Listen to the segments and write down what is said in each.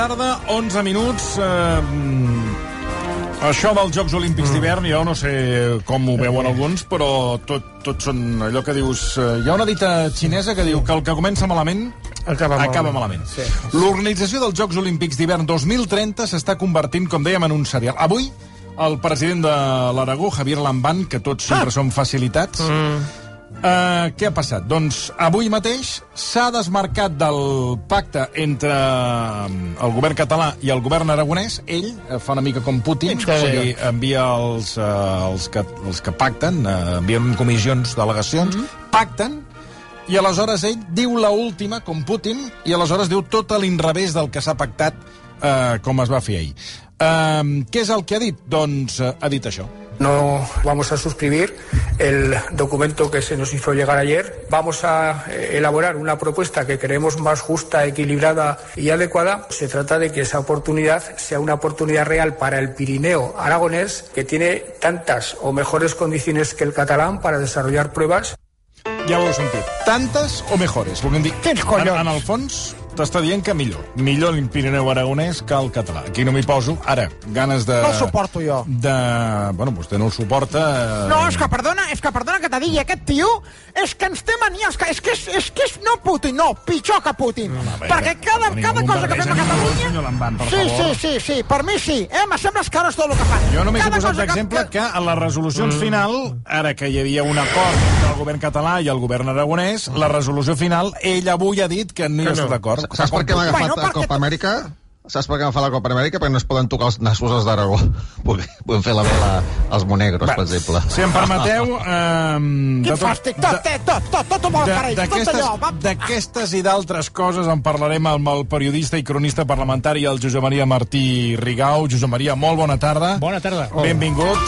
tarda, 11 minuts. Eh, això dels Jocs Olímpics d'hivern, jo no sé com ho veuen alguns, però tot, tot són allò que dius... eh, Hi ha una dita xinesa que diu que el que comença malament Acaba malament. acaba malament. Sí. L'organització dels Jocs Olímpics d'hivern 2030 s'està convertint, com dèiem, en un serial. Avui, el president de l'Aragó, Javier Lamban, que tots sempre són facilitats, Uh, què ha passat? Doncs avui mateix s'ha desmarcat del pacte entre mm, el govern català i el govern aragonès. Ell eh, fa una mica com Putin, que sigui, envia els, uh, els, que, els que pacten, uh, envien comissions, delegacions, mm -hmm. pacten, i aleshores ell diu la última, com Putin, i aleshores diu tot a l'inrevés del que s'ha pactat, uh, com es va fer ahir. Uh, què és el que ha dit? Doncs uh, ha dit això. No vamos a suscribir el documento que se nos hizo llegar ayer. Vamos a eh, elaborar una propuesta que creemos más justa, equilibrada y adecuada. Se trata de que esa oportunidad sea una oportunidad real para el Pirineo aragonés, que tiene tantas o mejores condiciones que el catalán para desarrollar pruebas Ja ho heu sentit. Tantes o mejores? Volguem dir, en, collons? en el fons t'està dient que millor. Millor el Pirineu aragonès que el català. Aquí no m'hi poso. Ara, ganes de... No el suporto jo. De... Bueno, vostè no el suporta... eh, No, és que perdona, és que perdona que te digui, aquest tio és que ens té manies, que és que és, és, que és no Putin, no, pitjor que Putin. a veure, Perquè cada, tenim cada cosa que fem a Catalunya... Lamban, sí, favor. sí, sí, sí, per mi sí. Eh? Me sembla que no és tot el que fan. Jo només he Cada posat cosa d'exemple que a les resolucions mm. final, ara que hi havia un acord entre el govern català i el govern aragonès, la resolució final, ell avui ha dit que no hi està d'acord. Saps per què m'ha agafat Bueno, perquè- Copa Amèrica? Saps per què m'ha agafat la Copa Amèrica? Perquè no es poden tocar els nassos als d'Aragó. Podem fer la vela als monegros, per exemple. Si em permeteu... Eh, Quin fàstic, tot, tot, tot, tot, tot ho vol D'aquestes i d'altres coses en parlarem amb el periodista i cronista parlamentari, el Josep Maria Martí Rigau. Josep Maria, molt bona tarda. Bona tarda. Benvingut.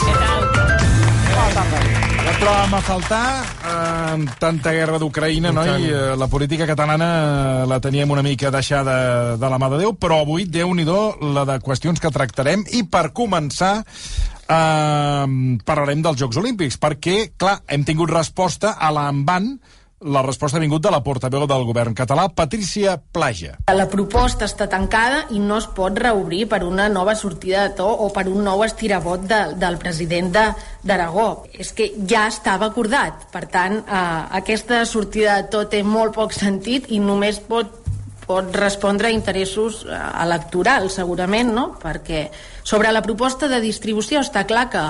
La trobàvem a faltar, eh, amb tanta guerra d'Ucraïna, no? I eh, la política catalana eh, la teníem una mica deixada de la mà de Déu, però avui, déu nhi la de qüestions que tractarem. I per començar, eh, parlarem dels Jocs Olímpics, perquè, clar, hem tingut resposta a l'envant, la resposta ha vingut de la portaveu del govern català, Patricia Plaja. La proposta està tancada i no es pot reobrir per una nova sortida de to o per un nou estirabot de, del president de- d'Aragó. És que ja estava acordat. Per tant, eh, aquesta sortida de to té molt poc sentit i només pot pot respondre a interessos eh, electorals, segurament, no? Perquè sobre la proposta de distribució està clar que,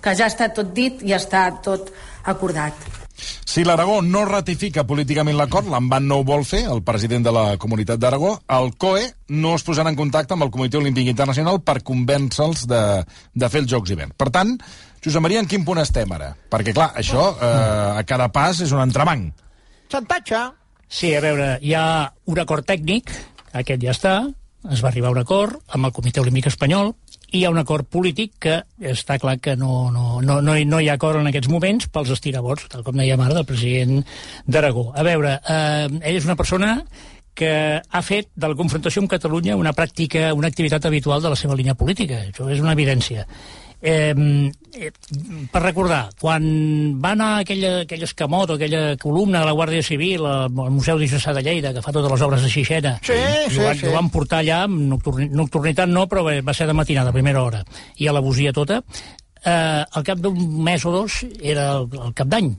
que ja està tot dit i està tot acordat. Si l'Aragó no ratifica políticament l'acord, l'Envan no ho vol fer, el president de la Comunitat d'Aragó, el COE no es posarà en contacte amb el Comitè Olímpic Internacional per convèncer-los de, de fer els Jocs d'hivern. Per tant, Josep Maria, en quin punt estem ara? Perquè, clar, això eh, a cada pas és un entrebanc. xantatge. Sí, a veure, hi ha un acord tècnic, aquest ja està, es va arribar a un acord amb el Comitè Olímpic Espanyol, hi ha un acord polític que està clar que no, no, no, no, hi, no hi ha acord en aquests moments pels estirabots, tal com dèiem ara, del president d'Aragó. A veure, eh, ell és una persona que ha fet de la confrontació amb Catalunya una pràctica, una activitat habitual de la seva línia política. Això és una evidència. Eh, eh, per recordar, quan va anar aquella, aquell escamot o aquella columna de la Guàrdia Civil al Museu de Jussà de Lleida, que fa totes les obres de Xixena, Sí, i sí, ho, van, sí. ho van portar allà, amb nocturni, nocturnitat no, però va ser de matinada, a primera hora, i a la bosia tota, eh, al cap d'un mes o dos era el, el cap d'any.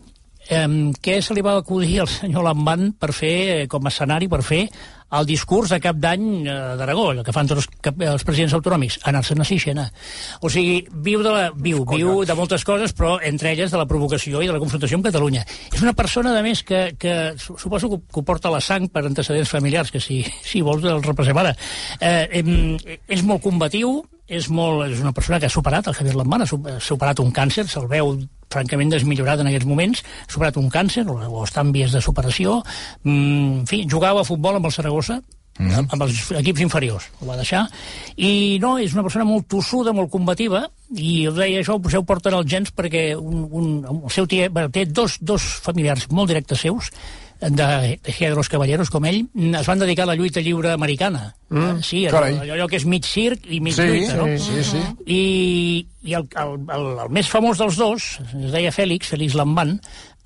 Eh, què se li va acudir al senyor Lamban per fer, eh, com a escenari, per fer el discurs de cap d'any eh, d'Aragó, el que fan tots els, cap, els presidents autonòmics, anar-se'n a Sixena. O sigui, viu, de la, viu, viu de moltes coses, però entre elles de la provocació i de la confrontació amb Catalunya. És una persona, a més, que, que su- suposo que, que ho porta la sang per antecedents familiars, que si, si vols el repassem ara. Eh, em, és molt combatiu, és, molt, és una persona que ha superat, el Javier su- ha superat un càncer, se'l veu francament desmillorat en aquests moments, ha superat un càncer, o, o està en vies de superació, mm, en fi, jugava a futbol amb el Saragossa, mm -hmm. amb els equips inferiors, ho va deixar, i no, és una persona molt tossuda, molt combativa, i us deia això, potser ho porten els gens perquè un, un, el seu tiet, bueno, té dos, dos familiars molt directes seus, de los Caballeros, com ell, es van dedicar a la lluita lliure americana. Mm. Sí, allò, Carai. allò que és mig circ i mig Sí, lluita, no? sí, sí. I, i el, el, el, el més famós dels dos, es deia Fèlix, Fèlix Lamban,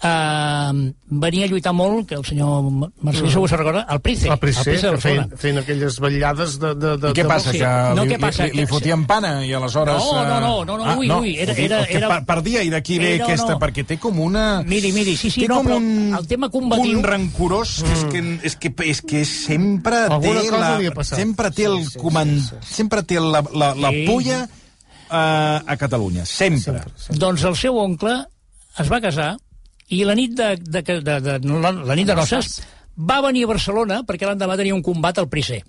eh, venia a lluitar molt, que el senyor Marcelí segur se recorda, el Price. El Price, de que feien, feien aquelles vetllades de... de, de I què de passa, sí. que No, li, què passa? li, li fotien pana i aleshores... No, no, eh, no, no, no, ui, ui, era- era- era- Per, perdia, i d'aquí ve Era, aquesta, no. perquè té com una... Miri, miri, sí, sí, té no, com però un el tema combatiu- punt rancorós, que és que, és que, és que sempre Alguna té cosa la, li ha passat. sempre té el coman, sempre té la, la, la Sí. pulla eh, a Catalunya, sempre. Doncs el seu oncle es va casar i la nit de, de, de, de, de la, la nit de noces va venir a Barcelona perquè l'endemà tenia un combat al Pricer.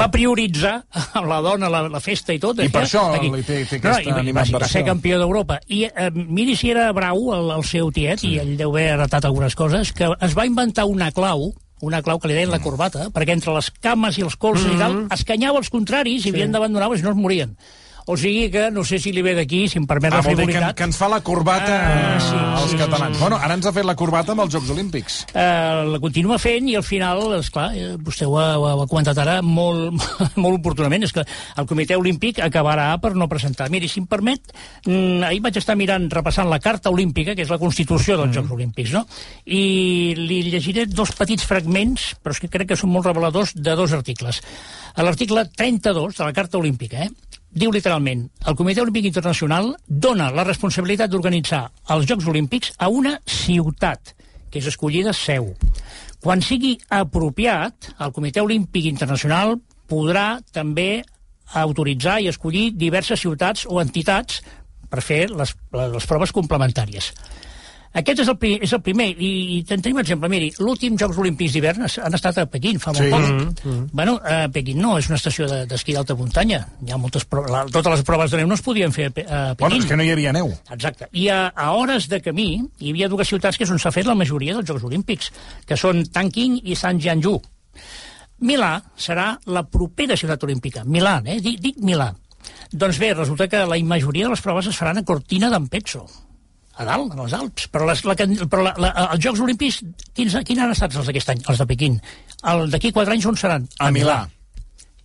va prioritzar a la dona, la, la festa i tot. I per eh, això aquí. li té- té no, aquesta i, va, va ser campió d'Europa. I eh, miri si era brau el, el seu tiet, sí. i ell deu haver heretat algunes coses, que es va inventar una clau una clau que li deien la corbata, perquè entre les cames i els colzes mm -hmm. i tal, escanyava els contraris i havien d'abandonar si no es morien. O sigui que, no sé si li ve d'aquí, si em permet Ah, la vol dir que, frivolitat... que ens fa la corbata Ah, sí, sí, als sí, catalans. sí. Bueno, ara ens ha fet la corbata amb els Jocs Olímpics. eh, la continua fent i al final, esclar, eh, vostè ho ha, ho ha comentat ara molt, molt oportunament, és que el Comitè Olímpic acabarà per no presentar. Miri, si em permet, mm, ahir vaig estar mirant, repassant la Carta Olímpica, que és la Constitució dels Jocs Olímpics, no? I li llegiré dos petits fragments, però és que crec que són molt reveladors, de dos articles. L'article 32 de la Carta Olímpica, eh? Diu literalment, el Comitè Olímpic Internacional dona la responsabilitat d'organitzar els Jocs Olímpics a una ciutat, que és escollida seu. Quan sigui apropiat, el Comitè Olímpic Internacional podrà també autoritzar i escollir diverses ciutats o entitats per fer les, les proves complementàries. Aquest és el, pri, és el primer, i, i en tenim un exemple. Miri, l'últim Jocs Olímpics d'hivern han estat a Pequín, fa molt Sí. poc. Bueno, eh, Pequín no, és una estació de- d'esquí d'alta muntanya. Hi ha moltes proves, la, totes les proves de neu no es podien fer a, Pe- a Pequín. Bueno, és que no hi havia neu. Exacte. I a, a hores de camí hi havia dues ciutats que és on s'ha fet la majoria dels Jocs Olímpics, que són Tanking i Sant Jianju. Milà serà la propera ciutat olímpica. Milà, eh? Dic, dic Milà. Doncs bé, resulta que la majoria de les proves es faran a Cortina d'Ampezzo, a dalt, a les Alps. Però, les, la, però la, la, els Jocs Olímpics, quins, quins han estat els d'aquest any? Els de Pequín. El d'aquí quatre anys on seran? A Milà.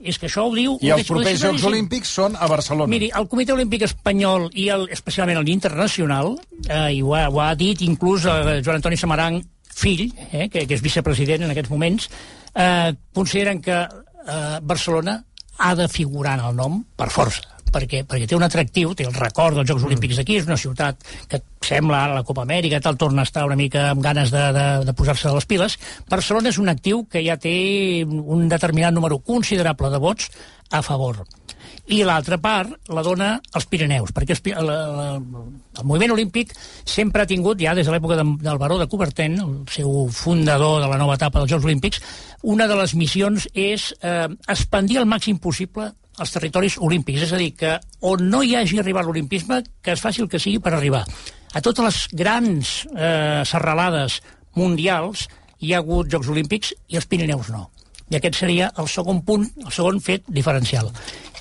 És que això ho diu... I ho els propers Jocs. Olímpics són a Barcelona. Miri, el Comitè Olímpic Espanyol i el, especialment l'internacional, eh, i ho ha, ho ha dit inclús eh, Joan Antoni Samaranc, fill, eh, que, que és vicepresident en aquests moments, eh, consideren que eh, Barcelona ha de figurar en el nom per força perquè, perquè té un atractiu, té el record dels Jocs Olímpics aquí, és una ciutat que sembla ara la Copa Amèrica, tal, torna a estar una mica amb ganes de, de, de posar-se de les piles. Barcelona és un actiu que ja té un determinat número considerable de vots a favor i l'altra part la dona als Pirineus, perquè els, la, la, el moviment olímpic sempre ha tingut, ja des de l'època de, del baró de Coubertin, el seu fundador de la nova etapa dels Jocs Olímpics, una de les missions és eh, expandir al màxim possible els territoris olímpics, és a dir, que on no hi hagi arribat l'olimpisme, que es faci el que sigui per arribar. A totes les grans eh, serralades mundials hi ha hagut Jocs Olímpics i els Pirineus no. I aquest seria el segon punt, el segon fet diferencial.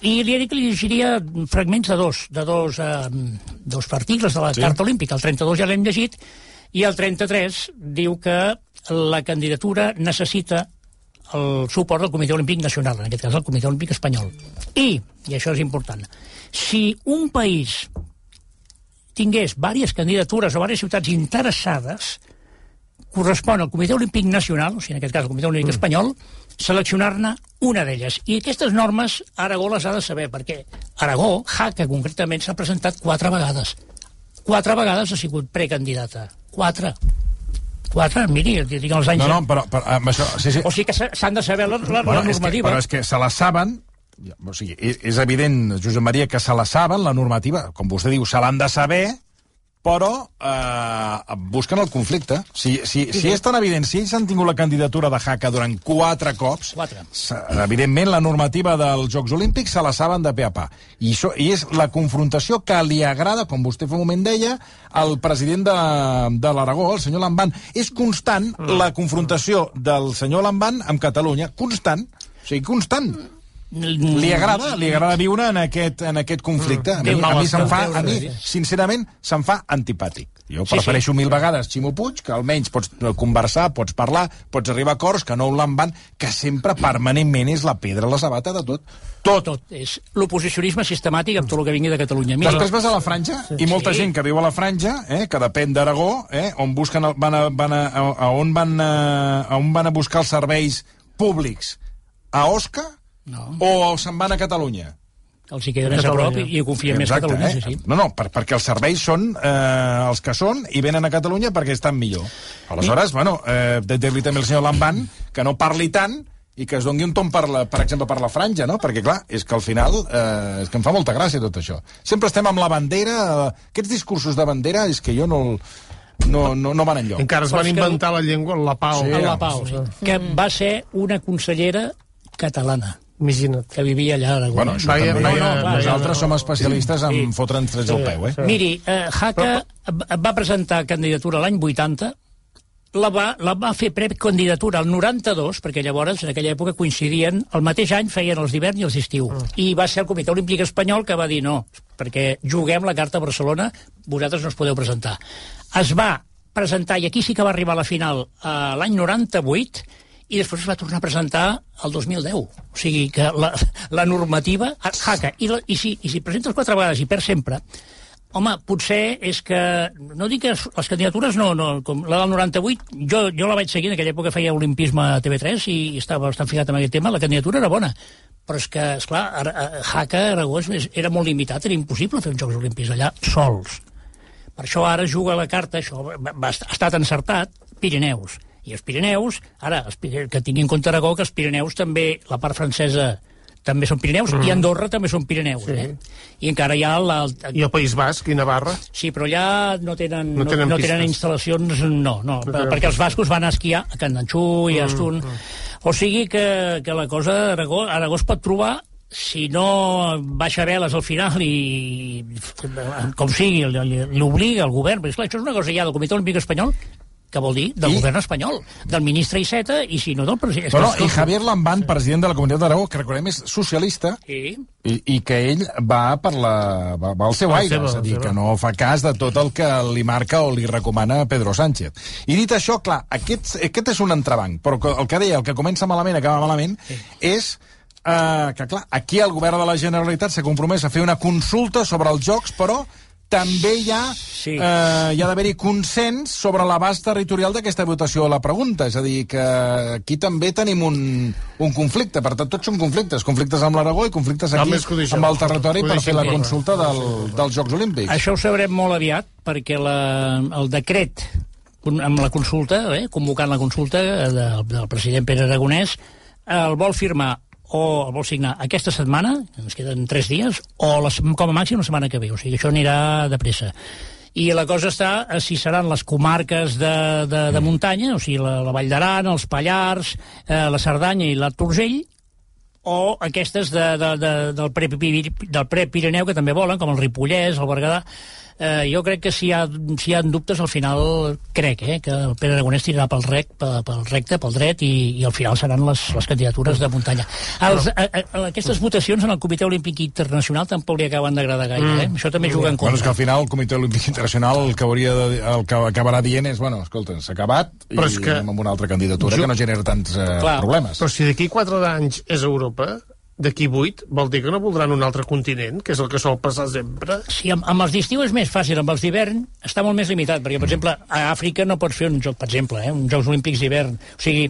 I li he dit que li llegiria fragments de dos, de dos, eh, dos articles de la sí. Carta Olímpica. El 32 ja l'hem llegit, i el 33 diu que la candidatura necessita el suport del Comitè Olímpic Nacional, en aquest cas el Comitè Olímpic Espanyol. I, i això és important, si un país tingués diverses candidatures o diverses ciutats interessades, correspon al Comitè Olímpic Nacional, o sigui, en aquest cas el Comitè Olímpic mm. Espanyol, seleccionar-ne una d'elles. I aquestes normes Aragó les ha de saber, perquè Aragó, Jaca concretament, s'ha presentat quatre vegades. Quatre vegades ha sigut precandidata. Quatre. Quatre, miri, tinc els anys... No, no, però, però amb això... Sí, sí. O sigui que s'ha- s'han de saber la, la, Bueno, la és que, normativa. però és que se la saben, o sigui, és, és evident, Josep Maria, que se la saben, la normativa, com vostè diu, se l'han de saber, però eh, busquen el conflicte. Si, si, si és tan evident, si ells han tingut la candidatura de Jaca durant quatre cops, Quatre. evidentment la normativa dels Jocs Olímpics se la saben de pe a pa. I, això, I és la confrontació que li agrada, com vostè fa un moment deia, al president de, de l'Aragó, el senyor Lamban. És constant la confrontació del senyor Lamban amb Catalunya, constant. O sigui, constant. Li agrada, li agrada viure en aquest, en aquest conflicte. A mi, a mi, se'm fa, a mi sincerament, se'm fa antipàtic. Jo Sí, prefereixo mil vegades Ximo Puig, que almenys pots eh, conversar, pots parlar, pots arribar a acords, que no un Lamban, que sempre permanentment és la pedra a la sabata de tot. Tot. Tot. És l'oposicionisme sistemàtic amb tot el que vingui de Catalunya. Mira, Després vas a la franja sí. i molta Sí. gent que viu a la franja, eh, que depèn d'Aragó, eh, on busquen el, van a, van a, a, a, on van a, a on van a buscar els serveis públics? A Osca No. o se'n van a Catalunya? els hi queda més a prop i, i ho confien més a Catalunya, eh? sí, sí. No, no, per, perquè els serveis són eh, els que són i venen a Catalunya perquè estan millor. Aleshores, bueno, eh, de dir-li també al senyor Lamban que no parli tant i que es doni un tom, per, la, per exemple, per la franja, no? Perquè, clar, és que al final eh, és que em fa molta gràcia tot això. Sempre estem amb la bandera, eh, aquests discursos de bandera és que jo no... el- No, no, no van enlloc. Encara es van és que- inventar la llengua en la pau. Sí, En la Pau, sí. que va ser una consellera catalana Imagina't. que vivia allà. Bueno, això Vaya- també, vaya- no, vaya- nosaltres som especialistes en Sí. fotre'ns trets al peu, eh? Miri, eh, Jaca va presentar candidatura l'any 80, la va, la va fer precandidatura al 92, perquè llavors, en aquella època, coincidien, el mateix any feien els d'hivern i els d'estiu. I va ser el Comitè Olímpic Espanyol que va dir no, perquè juguem la carta a Barcelona, vosaltres no us podeu presentar. Es va presentar, i aquí sí que va arribar a la final, eh, l'any 98, i després es va tornar a presentar el 2010. O sigui que la, la normativa... Jaca, i, la, i, si, i si presentes quatre vegades i per sempre, home, potser és que... No dic que les candidatures no... no com la del 98, jo, jo la vaig seguir, en aquella època feia olimpisme a TV3 i estava bastant ficat en aquest tema, la candidatura era bona. Però és que, esclar, Jaca, Aragó, és- era molt limitat, era impossible fer uns Jocs Olímpics allà sols. Per això ara juga la carta, això va, va, ha estat encertat, Pirineus. I els Pirineus, ara, que tingui en compte Aragó, que els Pirineus també, la part francesa també són Pirineus, Mm. i Andorra també són Pirineus, Sí. eh? I encara hi ha la, I el País Basc i Navarra. Sí, però allà no tenen, No no, tenen no, no tenen instal·lacions, no, no, tenen perquè els bascos van a esquiar a Candanxú i a Astun. O sigui que, que la cosa Aragó, Aragó es pot trobar si no baixa veles al final i, com sigui, li- li- l'obliga el govern, perquè esclar, això és una cosa ja del Comitè Olímpic Espanyol, que vol dir del I- govern espanyol, del ministre Iceta i si no del president. No, no, i Javier Lamban, president de la Comunitat d'Aragó, que recordem és socialista, Sí. i, i que ell va per la, va, va al seu El aire, seu, és a dir, que no fa cas de tot el que li marca o li recomana Pedro Sánchez. I dit això, clar, aquest, aquest és un entrebanc, però el que deia, el que comença malament acaba malament, sí. és eh, que, clar, aquí el govern de la Generalitat s'ha compromès a fer una consulta sobre els jocs, però també hi ha, Sí. eh, hi ha d'haver-hi consens sobre l'abast territorial d'aquesta votació a la pregunta. És a dir, que aquí també tenim un, un conflicte. Per tant, tots són conflictes. Conflictes amb l'Aragó i conflictes aquí deixem. amb el territori per fer la consulta del, dels Jocs Olímpics. Això ho sabrem molt aviat, perquè la, el decret amb la consulta, eh, convocant la consulta eh, del, del president Pere Aragonès, el vol firmar o el vol signar aquesta setmana, ens queden tres dies, o la, com a màxim la setmana que ve. O sigui, això anirà de pressa. I la cosa està a si seran les comarques de, de, de muntanya, o sigui, la, la Vall d'Aran, els Pallars, eh, la Cerdanya i l'Alt Urgell, o aquestes de, de, de, del pre-Pirineu del pre -Pirineu, que també volen, com el Ripollès, el Berguedà. Eh, jo crec que si hi, ha, si hi ha dubtes, al final crec eh, que el Pere Aragonès tirarà pel, rec, pel, pel recte, pel dret, i, i al final seran les, les candidatures de muntanya. Els, a, a, aquestes votacions en el Comitè Olímpic Internacional tampoc li acaben d'agradar gaire. Eh? Això també juga en Bueno, és que contra. al final el Comitè Olímpic Internacional el que, hauria de, el que acabarà dient és, bueno, escolta, s'ha acabat Però i és que- anem amb una altra candidatura Jo- que no genera tants eh, Clar. problemes. Però si d'aquí quatre anys és Europa, d'aquí vuit, vol dir que no voldran un altre continent, que és el que sol passar sempre? Sí, amb, amb els d'estiu és més fàcil, amb els d'hivern està molt més limitat, perquè, per exemple, a Àfrica no pots fer un joc, per exemple, eh, uns Jocs Olímpics d'hivern. O sigui,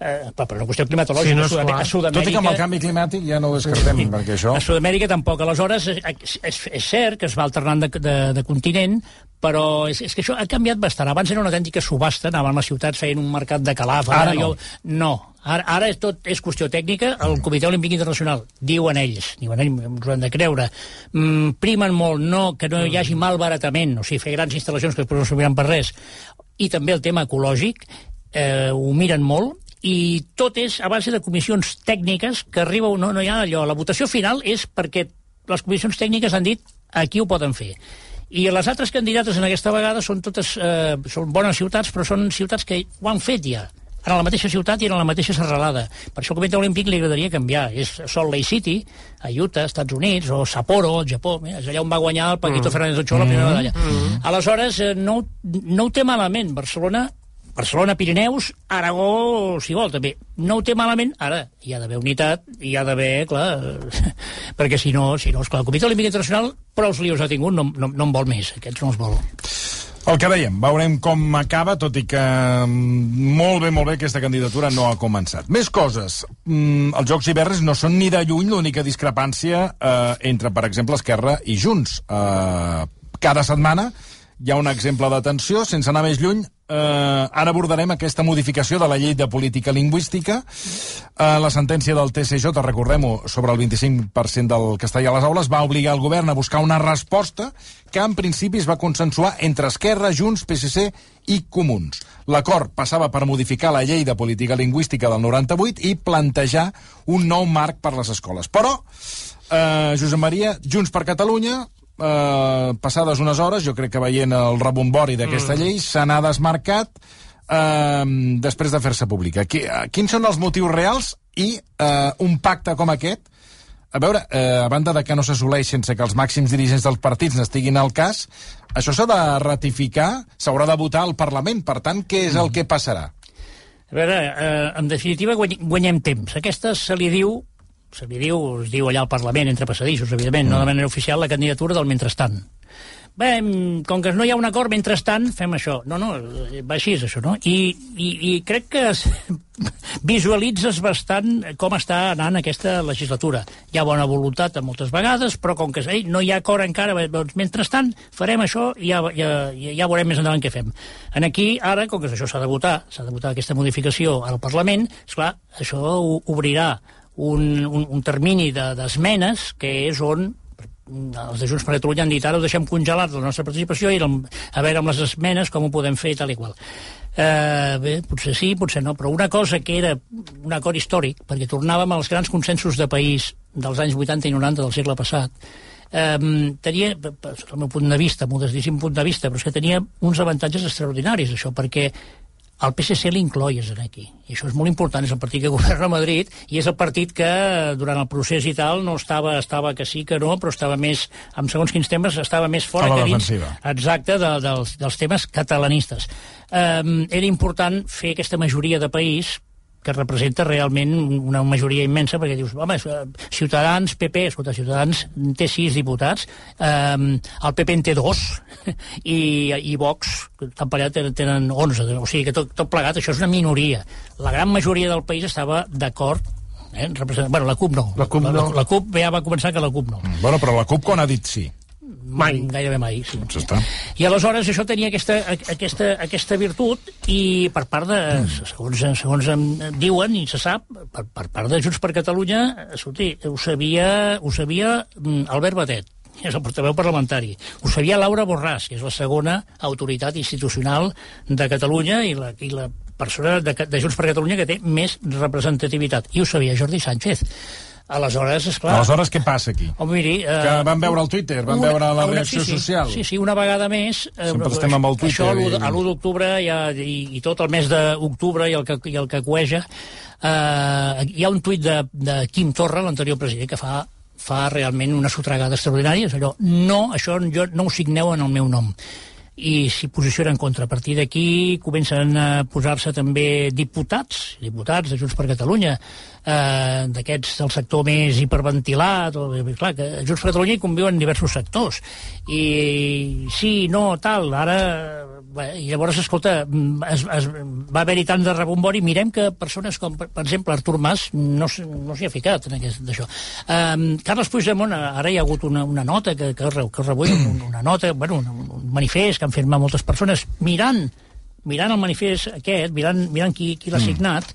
eh, per, una qüestió climatològica, Sí, no, a Sud- a Sud-amèrica... Tot i que amb el canvi climàtic ja no ho descartem, perquè això... A Sud-amèrica tampoc. Aleshores, és, és, és cert que es va alternant de, de, de continent, però és, és que això ha canviat bastant. Abans era una autèntica subhasta, anaven a les ciutats, feien un mercat de calaf. Ara no. no. Ara, ara és tot és qüestió tècnica. El Comitè Olímpic Internacional, diuen ells, diuen ells, ens ho han de creure, mm, primen molt no, que no hi hagi malbaratament, o sigui, fer grans instal·lacions que després no serviran per res, i també el tema ecològic, eh, ho miren molt, i tot és a base de comissions tècniques que arriba, no, no hi ha allò. La votació final és perquè les comissions tècniques han dit aquí ho poden fer. I les altres candidates en aquesta vegada són totes eh, són bones ciutats, però són ciutats que ho han fet ja. En la mateixa ciutat i en la mateixa serralada. Per això el comitè olímpic li agradaria canviar. És Salt Lake City, a Utah, Estats Units, o Sapporo, al Japó. És allà on va guanyar el Paquito mm. Fernández Ochoa la primera medalla. Mm. Aleshores, eh, no, no ho té malament. Barcelona Barcelona, Pirineus, Aragó, si vol, també. No ho té malament, ara hi ha d'haver unitat, hi ha d'haver, clar, perquè si no, si no, esclar, el Comitè Olímpic Internacional prou líos ha tingut, no, no, no en vol més, aquests no els vol. El que dèiem, veurem com acaba, tot i que mm, molt bé, molt bé, aquesta candidatura no ha començat. Més coses. Mm, els Jocs Hivernes no són ni de lluny l'única discrepància eh, entre, per exemple, Esquerra i Junts. Eh, cada setmana hi ha un exemple de tensió, sense anar més lluny, eh, ara abordarem aquesta modificació de la llei de política lingüística. Eh, la sentència del TCJ, recordem-ho, sobre el 25% del castellà a les aules, va obligar el govern a buscar una resposta que en principi es va consensuar entre Esquerra, Junts, PSC i Comuns. L'acord passava per modificar la llei de política lingüística del 98 i plantejar un nou marc per les escoles. Però, eh, Josep Maria, Junts per Catalunya eh, passades unes hores, jo crec que veient el rebombori d'aquesta mm. llei, se n'ha desmarcat eh, després de fer-se pública. Eh, quins són els motius reals i eh, un pacte com aquest a veure, eh, a banda de que no s'assoleix sense que els màxims dirigents dels partits n'estiguin al cas, això s'ha de ratificar, s'haurà de votar al Parlament. Per tant, què és el mm. que passarà? A veure, eh, en definitiva, guanyem temps. Aquesta se li diu se li diu, es diu allà al Parlament, entre passadissos, evidentment, mm. no de manera oficial, la candidatura del mentrestant. Bé, com que no hi ha un acord, mentrestant, fem això. No, no, va així, això, no? I, i, i crec que visualitzes bastant com està anant aquesta legislatura. Hi ha bona voluntat moltes vegades, però com que ei, no hi ha acord encara, doncs, mentrestant, farem això i ja, ja, ja veurem més endavant què fem. En aquí, ara, com que això s'ha de votar, s'ha de votar aquesta modificació al Parlament, és clar, això obrirà un, un, un termini d'esmenes de, que és on els de Junts per Catalunya han dit ara ho deixem congelat la nostra participació i a veure amb les esmenes com ho podem fer i tal i qual. Eh, bé, potser sí, potser no, però una cosa que era un acord històric, perquè tornàvem als grans consensos de país dels anys 80 i 90 del segle passat, eh, tenia, el meu punt de vista, modestíssim punt de vista, però és que tenia uns avantatges extraordinaris, això, perquè el PSC l'incloies aquí. I això és molt important, és el partit que governa Madrid i és el partit que durant el procés i tal no estava, estava que sí que no, però estava més, en segons quins temes, estava més fora que dins, exacte, de, dels, dels temes catalanistes. Um, era important fer aquesta majoria de país que representa realment una majoria immensa, perquè dius, home, Ciutadans, PP, escolta, Ciutadans té sis diputats, eh, el PP en té dos, i, i Vox, tan parat, tenen, tenen 11, o sigui que tot, tot plegat, això és una minoria. La gran majoria del país estava d'acord Eh? Bueno, la CUP no. La CUP, no. La, la, la CUP ja va començar que la CUP no. Bueno, però la CUP quan ha dit sí? Mai. Gairebé mai, sí. Doncs està. I aleshores això tenia aquesta, aquesta, aquesta virtut i per part de, segons, segons em diuen i se sap, per, per part de Junts per Catalunya, escolti, ho sabia, ho sabia mm, Albert Batet, és el portaveu parlamentari. Ho sabia Laura Borràs, que és la segona autoritat institucional de Catalunya i la, i la persona de, de Junts per Catalunya que té més representativitat. I ho sabia Jordi Sánchez. Aleshores, esclar... Aleshores, què passa aquí? Oh, miri, eh, que van veure el Twitter, van una, veure la reacció sí, sí, social. Sí, sí, una vegada més... Eh, Sempre estem amb el Twitter. Això, a l'1 d'octubre ja, i, i tot el mes d'octubre i el que, i el que cueja, eh, hi ha un tuit de, de Quim Torra, l'anterior president, que fa fa realment una sotregada extraordinària, és allò, no, això jo no ho signeu en el meu nom i s'hi posicionen contra. A partir d'aquí comencen a posar-se també diputats, diputats de Junts per Catalunya, eh, d'aquests del sector més hiperventilat, o, clar, que a Junts per Catalunya hi conviuen diversos sectors. I sí, no, tal, ara I llavors, escolta, es, es, va haver-hi tant de rebombori, mirem que persones com, per, exemple, Artur Mas no, no s'hi ha ficat en aquest d'això. Um, Carles Puigdemont, ara hi ha hagut una, una nota que, que, que rebull, una nota, bueno, un, un manifest que han firmat moltes persones, mirant mirant el manifest aquest, mirant, mirant qui, qui l'ha mm. signat,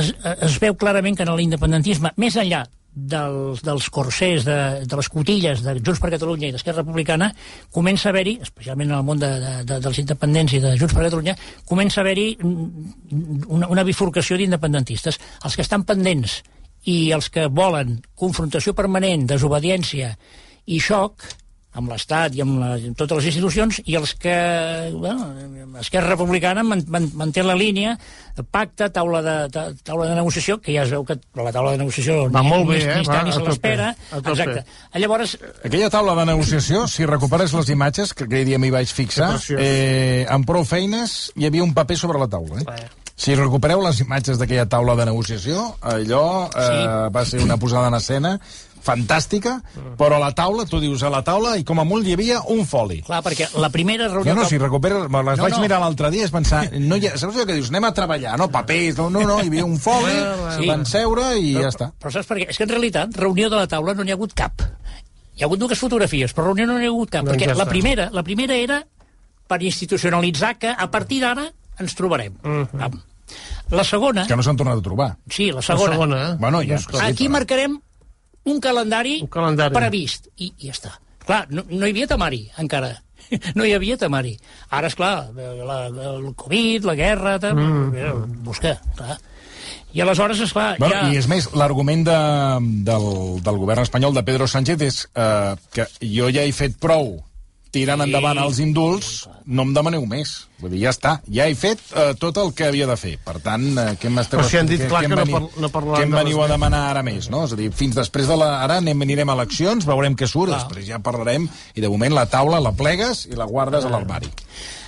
es, es veu clarament que en l'independentisme, més enllà dels, dels corsers, de, de les cotilles de Junts per Catalunya i d'Esquerra Republicana, comença a haver-hi, especialment en el món de, de, dels independents i de Junts per Catalunya, comença a haver-hi una, una bifurcació d'independentistes. Els que estan pendents i els que volen confrontació permanent, desobediència i xoc, amb l'Estat i amb, la, amb totes les institucions, i els que, bueno, Esquerra Republicana man, man, manté la línia, pacte, taula de, ta, taula de negociació, que ja es veu que la taula de negociació Va ni, molt bé, ni, eh? ni Va, ni a se l'espera. Exacte. Llavors, Aquella taula de negociació, si recuperes les imatges, que aquell dia m'hi vaig fixar, eh, amb prou feines hi havia un paper sobre la taula. Eh? Si recupereu les imatges d'aquella taula de negociació, allò eh, Sí. va ser una posada en escena fantàstica, però a la taula, tu dius a la taula, i com a molt hi havia un foli. clar, perquè la primera reunió... No, no, si recuperes, me les No, vaig no. mirar l'altre dia, és pensar, no hi ha, saps allò que dius, anem a treballar, no, papers, no, no, no hi havia un foli, Sí. van seure i ja està. Però saps per què? És que en realitat, reunió de la taula no n'hi ha hagut cap. Hi ha hagut dues fotografies, però reunió no n'hi ha hagut cap. Doncs perquè la primera, la primera era per institucionalitzar que a partir d'ara ens trobarem. Vam. La segona, Que no s'han tornat a trobar. sí, la La segona, segona, eh? Bueno, ja, aquí marcarem un calendari, Un calendari. previst, i, i ja està. Clar, no, no hi havia temari, encara. No hi havia temari. Ara, és clar, la, el Covid, la guerra, tal, mm. busca, clar. I aleshores, esclar, Bueno, ja... I és més, l'argument de, del, del govern espanyol de Pedro Sánchez és eh, que jo ja he fet prou tirant Sí. endavant els indults, no em demaneu més. Vull dir, ja està. Ja he fet eh, tot el que havia de fer. Per tant, eh, què m'esteu... Però si han dit què- clar què que em no par- no parlaran Què em veniu a demanar ara més, no? És a dir, fins després de la... Ara anem, anirem a eleccions, veurem què surt, Clar. després ja parlarem, i de moment la taula la plegues i la guardes a l'armari.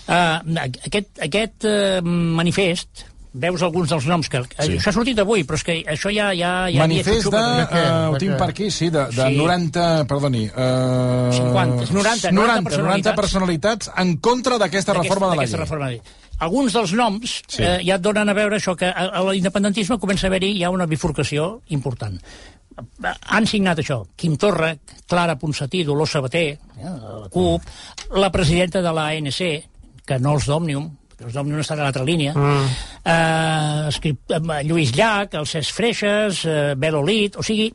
Uh, aquest, aquest uh, manifest, veus alguns dels noms que... Sí. Això ha sortit avui, però és que això ja... ja, ja Manifest de... de què? eh, ho De tinc per aquí, sí, de, de Sí. 90... Perdoni. Eh, 50, 90, 90 90 personalitats en contra d'aquesta reforma de la llei. reforma de llei. Alguns dels noms Sí. eh, ja et donen a veure això, que a, a l'independentisme comença a haver-hi ja una bifurcació important. Han signat això. Quim Torra, Clara Ponsatí, Dolors Sabater, eh, la CUP, la presidenta de l'ANC, que no els d'Òmnium, que els d'Òmnium estan a l'altra línia, mm. Eh, escrit, eh, Lluís Llach, el Cesc Freixes, eh, Bel Olit, o sigui,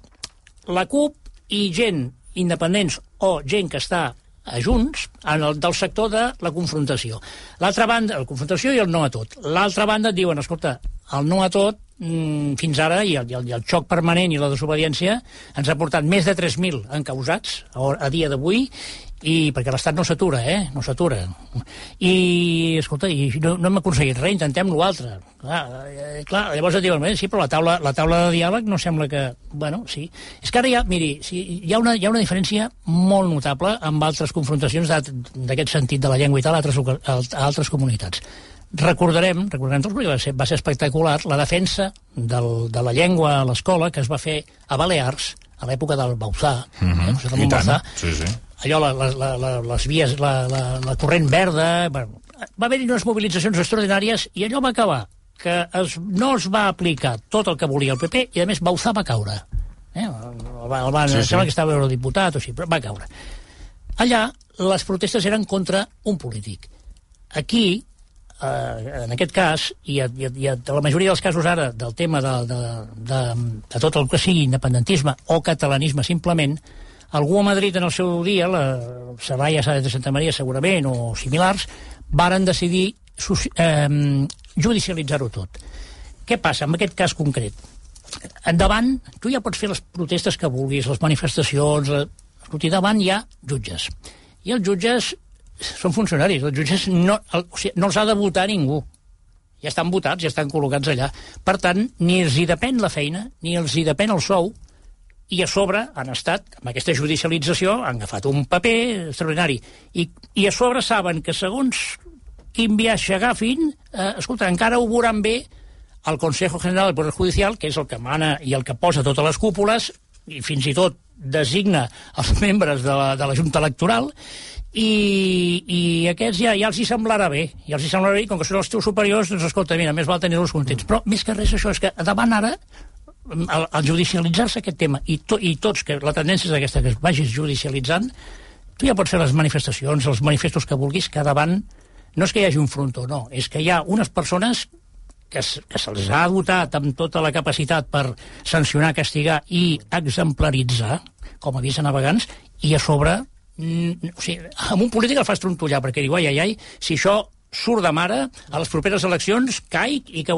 la CUP i gent independents o gent que està a Junts en el, del sector de la confrontació. L'altra banda, la confrontació i el no a tot. L'altra banda et diuen, escolta, el no a tot mm, fins ara i el, i, el, i el xoc permanent i la desobediència ens ha portat més de 3.000 encausats a, a dia d'avui i perquè l'Estat no s'atura, eh? No s'atura. I, escolta, i no, no hem aconseguit res, intentem l'altre. Clar, eh, clar, llavors et diuen, eh, sí, però la taula, la taula de diàleg no sembla que... Bueno, sí. És que ara hi ha, miri, sí, hi, ha una, hi ha una diferència molt notable amb altres confrontacions d'aquest sentit de la llengua i tal a altres, a altres comunitats. Recordarem, recordarem tots, perquè va ser, va ser espectacular, la defensa del, de la llengua a l'escola que es va fer a Balears, a l'època del Bauzà, mm -hmm. eh, José Ramon I tant. Bauzà, Sí, sí. Allò, la, la, la, les vies, la, la, la corrent verda... Bueno, va haver-hi unes mobilitzacions extraordinàries i allò va acabar que es, no es va aplicar tot el que volia el PP i, a més, Bauzà va caure. Eh? El, va, el va, Sí, sí, sí. sembla que estava eurodiputat o així, però va caure. Allà, les protestes eren contra un polític. Aquí, eh, en aquest cas, i, a, i, a, i a la majoria dels casos ara del tema de, de, de, de tot el que sigui independentisme o catalanisme simplement, algú a Madrid en el seu dia, la Serralla de Santa Maria segurament, o similars, varen decidir eh, judicialitzar-ho tot. Què passa en aquest cas concret? Endavant, tu ja pots fer les protestes que vulguis, les manifestacions... La... Escolti, davant hi ha jutges. I els jutges són funcionaris. Els jutges no, el, o sigui, no els ha de votar ningú. Ja estan votats, ja estan col·locats allà. Per tant, ni els hi depèn la feina, ni els hi depèn el sou, i a sobre han estat, amb aquesta judicialització, han agafat un paper extraordinari. I, i a sobre saben que segons quin viatge agafin, eh, escolta, encara ho veuran bé el Consejo General del Poder Judicial, que és el que mana i el que posa totes les cúpules, i fins i tot designa els membres de la, de la Junta Electoral, i, i aquests ja, ja els hi semblarà bé, ja els hi semblarà bé, com que són els teus superiors, doncs escolta, mira, més val tenir-los contents. Però més que res això és que davant ara al, al judicialitzar-se aquest tema i, to, i tots, que la tendència és aquesta que es vagis judicialitzant tu ja pots fer les manifestacions, els manifestos que vulguis que davant no és que hi hagi un frontó, no, és que hi ha unes persones que, que se'ls ha dotat amb tota la capacitat per sancionar, castigar i exemplaritzar, com a a navegants, i a sobre, o sigui, amb un polític el fas trontollar, perquè diu, ai, ai, ai, si això surt de mare, a les properes eleccions caic i que...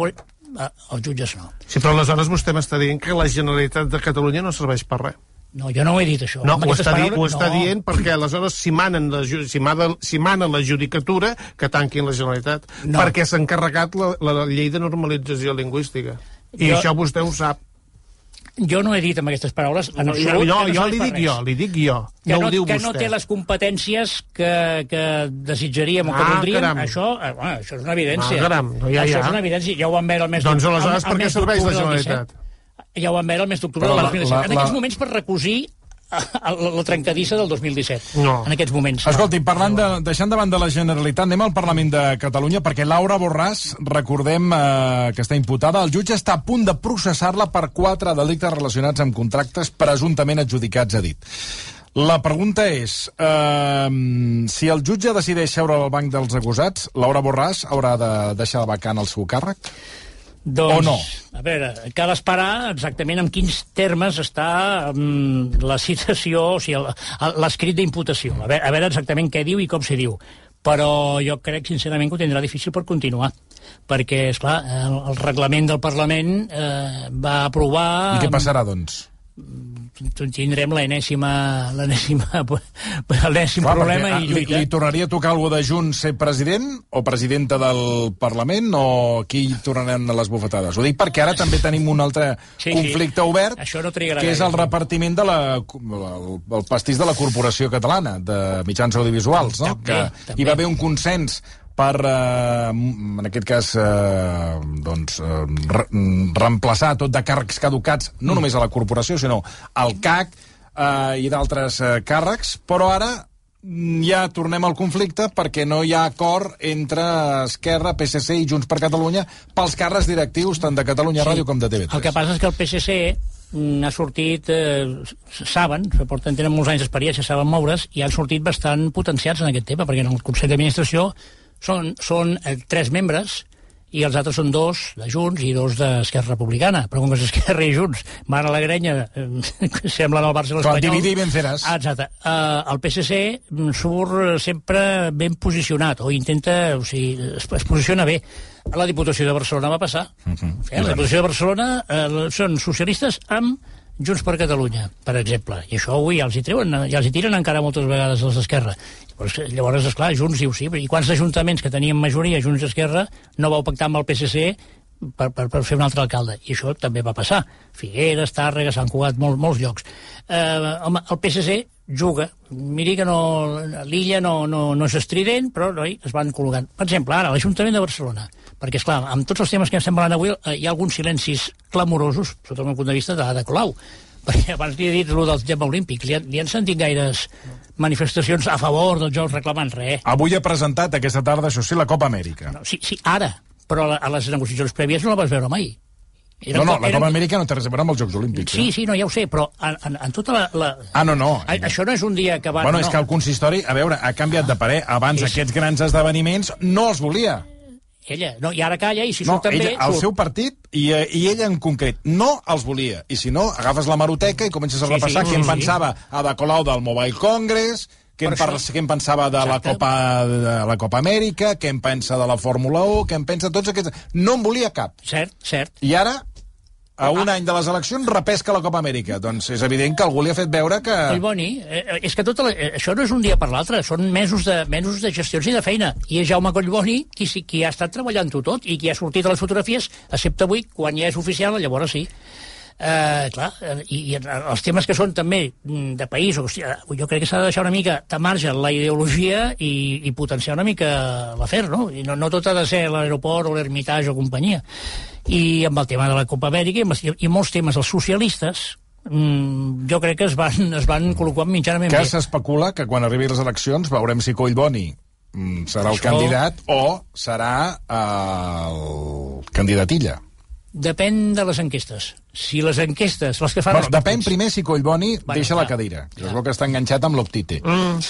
hauré-" Eh, Els jutges no. Sí, però aleshores vostè m'està dient que la Generalitat de Catalunya no serveix per res. No, jo no ho he dit, això. No, ho està, di paraules, ho està no. dient perquè aleshores si manen la, si, mana, si mana la judicatura que tanquin la Generalitat No. perquè s'ha encarregat la, la, llei de normalització lingüística i Jo- això vostè ho sap Jo no he dit amb aquestes paraules, en no, absolut, jo, que no jo li dic res. jo, li dic jo que no, no, ho diu que vostè no té les competències que, que desitjaríem o que Ah, voldríem, caram. això, eh, bueno, això és una evidència. Ah, caram, no, ja, això ja. és una evidència, ja ho vam veure el mes Doncs aleshores per què serveix la Generalitat? 17. Ja ho vam veure el mes d'octubre Però del la- 2017. la- en aquests moments per recosir la, la trencadissa del 2017. No. En aquests moments. Escolti, parlant de, deixant de banda la Generalitat, anem al Parlament de Catalunya, perquè Laura Borràs, recordem eh, que està imputada, el jutge està a punt de processar-la per quatre delictes relacionats amb contractes presumptament adjudicats, ha dit. La pregunta és, eh, si el jutge decideix seure al banc dels acusats, Laura Borràs haurà de deixar vacant el seu càrrec? Doncs, O no? A veure, cal esperar exactament en quins termes està um, la citació, o sigui, l'escrit d'imputació. A, veure, a veure exactament què diu i com s'hi diu. Però jo crec, sincerament, que ho tindrà difícil per continuar. Perquè, és clar, el, el reglament del Parlament eh, va aprovar... I què passarà, doncs? Tindrem l'enèsima l'enèsima l'enèsim problema perquè, i ah, li, li tornaria a tocar algú de Junts ser president o presidenta del Parlament o qui tornaran a les bufetades? Ho dic perquè ara també tenim un altre Sí, sí. conflicte obert Això no que és gaire. el repartiment de la, el, el pastís de la Corporació Catalana de mitjans audiovisuals, no? També, que també. hi va haver un consens per, eh, en aquest cas, eh, doncs, eh, re reemplaçar tot de càrrecs caducats, no Mm. només a la corporació, sinó al CAC eh, i d'altres eh, càrrecs, però ara mm, ja tornem al conflicte perquè no hi ha acord entre Esquerra, PSC i Junts per Catalunya pels càrrecs directius tant de Catalunya Ràdio com de TV3. El que passa és que el PSC mm, ha sortit, eh, saben, porten, tenen molts anys d'experiència, saben moure's, i han sortit bastant potenciats en aquest tema, perquè en el Consell d'Administració són, són eh, tres membres, i els altres són dos de Junts i dos d'Esquerra Republicana. Però com que és Esquerra i Junts van a la grenya, eh, semblen el Barça i l'Espanyol... dividir i venceràs. Ah, exacte. Uh, el PSC surt sempre ben posicionat, o intenta, o sigui, es, es posiciona bé. A la Diputació de Barcelona va passar. Uh -huh. eh, la Diputació de Barcelona eh, són socialistes amb Junts per Catalunya, per exemple. I això avui ja els hi treuen, ja els hi tiren encara moltes vegades els d'Esquerra. Llavors, llavors, esclar, Junts diu sí, i quants ajuntaments que tenien majoria Junts Esquerra no vau pactar amb el PSC per, per, per fer un altre alcalde. I això també va passar. Figueres, Tàrrega, Sant Cugat, molts, molts llocs. Eh, home, el PSC juga. Miri que no, l'illa no, no, no és estrident, però noi, es van col·locant. Per exemple, ara, l'Ajuntament de Barcelona, perquè, és clar, amb tots els temes que estem parlant avui, eh, hi ha alguns silencis clamorosos, sota el meu punt de vista, de, de Colau. Perquè abans li he dit el del tema olímpic. Li, han- li han sentit gaires manifestacions a favor dels Jocs reclamant res. Avui ha presentat aquesta tarda, això sí, la Copa Amèrica. No, sí, sí, ara, però a, les negociacions prèvies no la vas veure mai. Eren No, no, la Copa Amèrica no té res a veure amb els Jocs Olímpics. Sí, eh? sí, no, ja ho sé, però en, en, en tota la... la... Ah, no, no. A, això no és un dia que va... Bueno, no. és que el consistori, a veure, ha canviat de parer. Abans sí. aquests grans esdeveniments no els volia. Ella, no, i ara calla, i si No, surt també... ella, el surt. seu partit i, eh, i ella en concret no els volia. I si no, agafes la maroteca i comences a Sí, repassar sí, què en sí, sí. pensava a de Colau del Mobile Congress, què en, Per què en pensava de la. Copa, de la Copa Amèrica, què en pensa de la Fórmula 1, què en pensa tots aquests... No en volia cap. Cert, cert. I ara, a Ah. un any de les eleccions, repesca la Copa Amèrica. Doncs és evident que algú li ha fet veure que... Collboni, eh, és que tota la, eh, això no és un dia per l'altre, són mesos de, mesos de gestions i de feina. I és Jaume Collboni qui, qui ha estat treballant-ho tot i qui ha sortit a les fotografies, excepte avui, quan ja és oficial, llavors sí. Eh, clar, eh, i, i els temes que són també mm, de país, sigui, jo crec que s'ha de deixar una mica de marge la ideologia i, i potenciar una mica l'afer, no? I no, no tot ha de ser l'aeroport o l'ermitage o companyia. I amb el tema de la Copa Amèrica i, amb els- i molts temes dels socialistes, mm, jo crec que es van, es van col·locar mitjanament que bé. s'especula que quan arribi les eleccions veurem si Collboni mm, serà el Això- candidat o serà eh, el candidatilla. Depèn de les enquestes. Si les enquestes, les que fan... Bueno, depèn partits- primer si Collboni Bueno, deixa la clar. cadira, que es veu que està enganxat amb l'Optite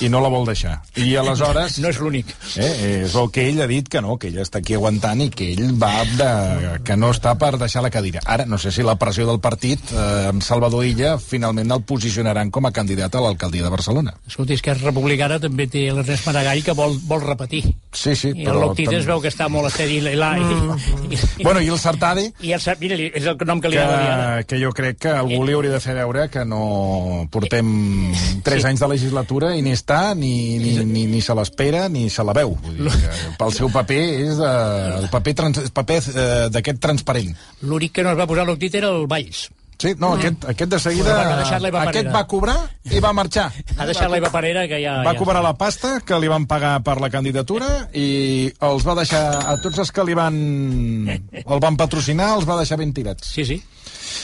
i no la vol deixar. I aleshores... No és l'únic. Eh, és el que ell ha dit que no, que ell està aquí aguantant i que ell va de, que no està per deixar la cadira. Ara, no sé si la pressió del partit eh, amb Salvador Illa finalment el posicionaran com a candidat a l'alcaldia de Barcelona. Escolti, és que Republicana també té l'Ernest Maragall que vol, vol repetir. Sí, sí, I el però... Loctit es veu que està molt estèril. I, la, i, i, Bueno, i el Sartadi, i el, mira, és el nom que li que agrada dir que jo crec que algú li hauria de fer veure que no portem 3 sí. anys de legislatura i ni està, ni, ni, ni, ni se l'espera, ni se la veu. Vull dir que pel seu paper és de, el paper, trans, paper eh, d'aquest transparent. L'únic que no es va posar l'octit era el Valls. Sí, no, aquest, aquest de seguida... Eva aquest va cobrar i va marxar. Ha deixat la Eva Parera, que ja... Va ja cobrar la pasta que li van pagar per la candidatura i els va deixar a tots els que li van el van patrocinar els va deixar ben tirats. Sí, sí.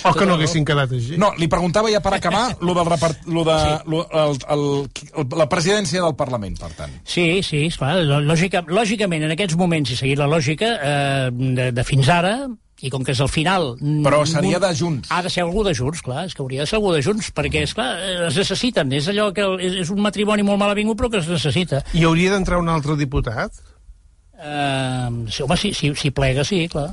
O que no haguessin quedat així. No, li preguntava ja per acabar lo del repart... lo de, lo, el, el, el, la presidència del Parlament, per tant. Sí, sí, esclar, lògica, lògicament, en aquests moments, si seguir la lògica, eh, de, de fins ara, i com que és el final... Però seria de Junts. Ha de ser algú de Junts, clar, és que hauria de ser algú de Junts, perquè, és clar, es necessiten, és allò que és, és un matrimoni molt malavingut, però que es necessita. I hauria d'entrar un altre diputat? Eh, sí, home, si, si, si plega, sí, clar.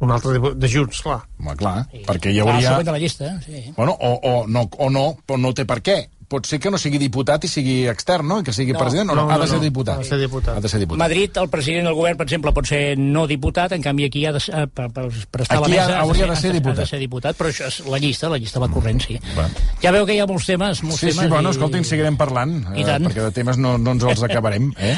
Un altre diputat de Junts, clar. Home, clar, Sí. perquè hi hauria... següent de la llista, sí. Bueno, o, o, no, o no, però no té per què. Pot ser que no sigui diputat i sigui extern, no? I que sigui No. president, o no? No, ha de no, ser no. diputat. Ha de ser diputat. Ha de ser diputat. Madrid, el president del govern, per exemple, pot ser no diputat, en canvi aquí ha de, ser- eh, per, per, per estar Aquí a la mesa... ha- hauria de ser ha diputat. Ha de ser diputat, però això és la llista, la llista va corrent, sí. Va. Ja veu que hi ha molts temes, molts Sí, temes... sí, bueno, i- escolti, en seguirem parlant, I eh, tant. perquè de temes no, no ens els acabarem, eh?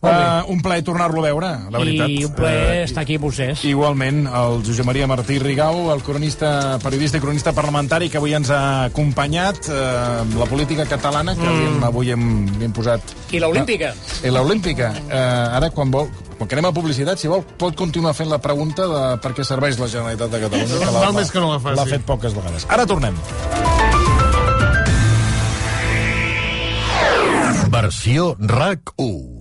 Uh, un plaer tornar-lo a veure, la veritat. I un plaer Eh, estar aquí amb vostès. Igualment, el Josep Maria Martí Rigau, el cronista, periodista i cronista parlamentari que avui ens ha acompanyat eh, amb la política catalana, que mm. avui hem, hem posat... I l'Olímpica. I l'Olímpica. Eh, ara, quan vol, quan que anem a publicitat, si vol, pot continuar fent la pregunta de per què serveix la Generalitat de Catalunya. que Val més que no la faci. L'ha fet poques vegades. Ara tornem. Versió RAC 1.